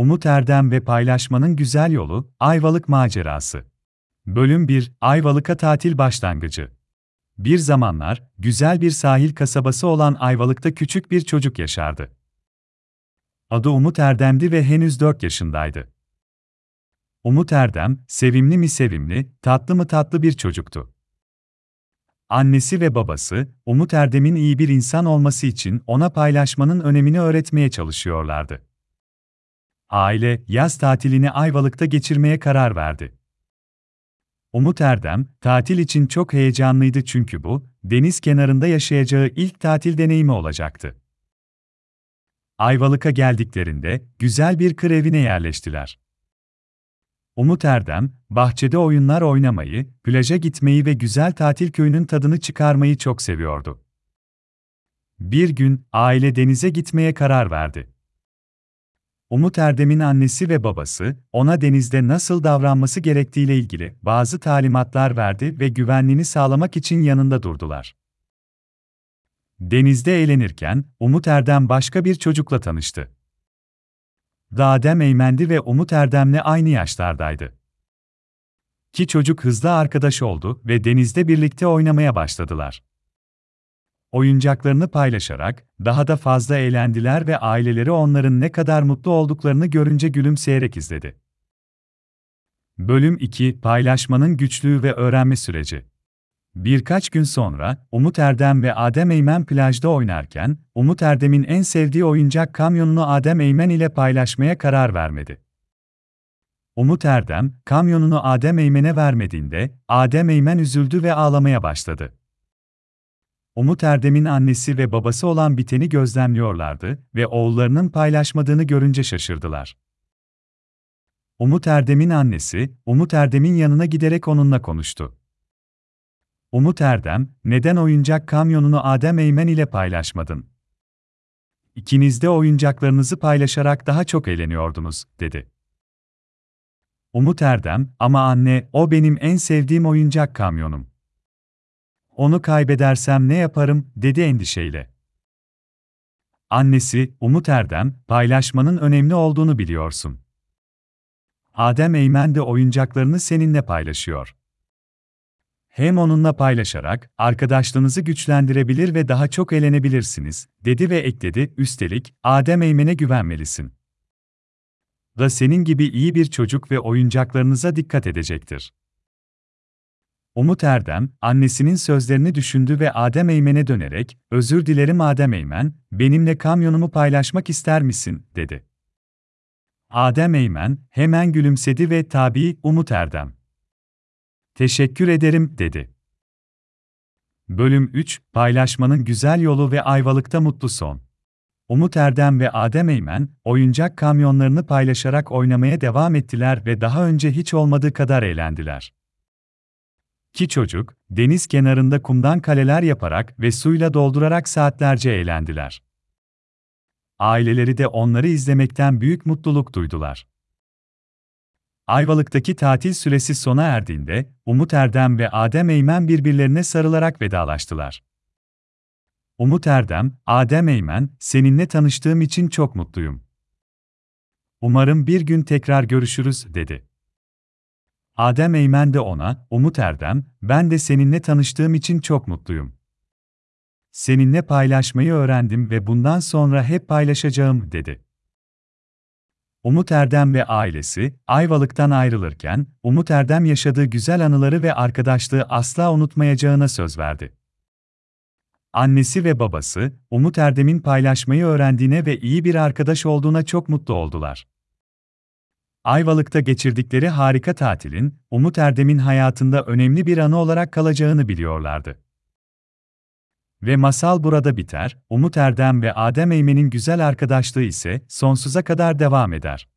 Umut Erdem ve Paylaşmanın Güzel Yolu, Ayvalık Macerası. Bölüm 1, Ayvalık'a tatil başlangıcı. Bir zamanlar, güzel bir sahil kasabası olan Ayvalık'ta küçük bir çocuk yaşardı. Adı Umut Erdem'di ve henüz 4 yaşındaydı. Umut Erdem, sevimli mi sevimli, tatlı mı tatlı bir çocuktu. Annesi ve babası, Umut Erdem'in iyi bir insan olması için ona paylaşmanın önemini öğretmeye çalışıyorlardı. Aile, yaz tatilini Ayvalık'ta geçirmeye karar verdi. Umut Erdem, tatil için çok heyecanlıydı çünkü bu, deniz kenarında yaşayacağı ilk tatil deneyimi olacaktı. Ayvalık'a geldiklerinde, güzel bir kır evine yerleştiler. Umut Erdem, bahçede oyunlar oynamayı, plaja gitmeyi ve güzel tatil köyünün tadını çıkarmayı çok seviyordu. Bir gün, aile denize gitmeye karar verdi. Umut Erdem'in annesi ve babası, ona denizde nasıl davranması gerektiğiyle ilgili bazı talimatlar verdi ve güvenliğini sağlamak için yanında durdular. Denizde eğlenirken, Umut Erdem başka bir çocukla tanıştı. Adem Eymendi ve Umut Erdem'le aynı yaşlardaydı. Ki çocuk hızlı arkadaş oldu ve denizde birlikte oynamaya başladılar. Oyuncaklarını paylaşarak daha da fazla eğlendiler ve aileleri onların ne kadar mutlu olduklarını görünce gülümseyerek izledi. Bölüm 2 Paylaşmanın güçlüğü ve öğrenme süreci. Birkaç gün sonra, Umut Erdem ve Adem Eymen plajda oynarken, Umut Erdem'in en sevdiği oyuncak kamyonunu Adem Eymen ile paylaşmaya karar vermedi. Umut Erdem, kamyonunu Adem Eymen'e vermediğinde, Adem Eymen üzüldü ve ağlamaya başladı. Umut Erdem'in annesi ve babası olan biteni gözlemliyorlardı ve oğullarının paylaşmadığını görünce şaşırdılar. Umut Erdem'in annesi, Umut Erdem'in yanına giderek onunla konuştu. Umut Erdem, neden oyuncak kamyonunu Adem Eymen ile paylaşmadın? İkiniz de oyuncaklarınızı paylaşarak daha çok eğleniyordunuz, dedi. Umut Erdem, ama anne, o benim en sevdiğim oyuncak kamyonum. Onu kaybedersem ne yaparım, dedi endişeyle. Annesi, Umut Erdem, paylaşmanın önemli olduğunu biliyorsun. Adem Eymen de oyuncaklarını seninle paylaşıyor. Hem onunla paylaşarak arkadaşlığınızı güçlendirebilir ve daha çok eğlenebilirsiniz, dedi ve ekledi, üstelik, Adem Eymen'e güvenmelisin. Da senin gibi iyi bir çocuk ve oyuncaklarınıza dikkat edecektir. Umut Erdem, annesinin sözlerini düşündü ve Adem Eymen'e dönerek, özür dilerim Adem Eymen, benimle kamyonumu paylaşmak ister misin, dedi. Adem Eymen, hemen gülümsedi ve tabii, Umut Erdem. Teşekkür ederim, dedi. Bölüm 3, Paylaşmanın Güzel Yolu ve Ayvalık'ta Mutlu Son. Umut Erdem ve Adem Eymen, oyuncak kamyonlarını paylaşarak oynamaya devam ettiler ve daha önce hiç olmadığı kadar eğlendiler. Ki çocuk, deniz kenarında kumdan kaleler yaparak ve suyla doldurarak saatlerce eğlendiler. Aileleri de onları izlemekten büyük mutluluk duydular. Ayvalık'taki tatil süresi sona erdiğinde, Umut Erdem ve Adem Eymen birbirlerine sarılarak vedalaştılar. Umut Erdem, Adem Eymen, seninle tanıştığım için çok mutluyum. Umarım bir gün tekrar görüşürüz, dedi. Adem Eymen de ona, Umut Erdem, ben de seninle tanıştığım için çok mutluyum. Seninle paylaşmayı öğrendim ve bundan sonra hep paylaşacağım, dedi. Umut Erdem ve ailesi, Ayvalık'tan ayrılırken, Umut Erdem yaşadığı güzel anıları ve arkadaşlığı asla unutmayacağına söz verdi. Annesi ve babası, Umut Erdem'in paylaşmayı öğrendiğine ve iyi bir arkadaş olduğuna çok mutlu oldular. Ayvalık'ta geçirdikleri harika tatilin, Umut Erdem'in hayatında önemli bir anı olarak kalacağını biliyorlardı. Ve masal burada biter, Umut Erdem ve Adem Eymen'in güzel arkadaşlığı ise sonsuza kadar devam eder.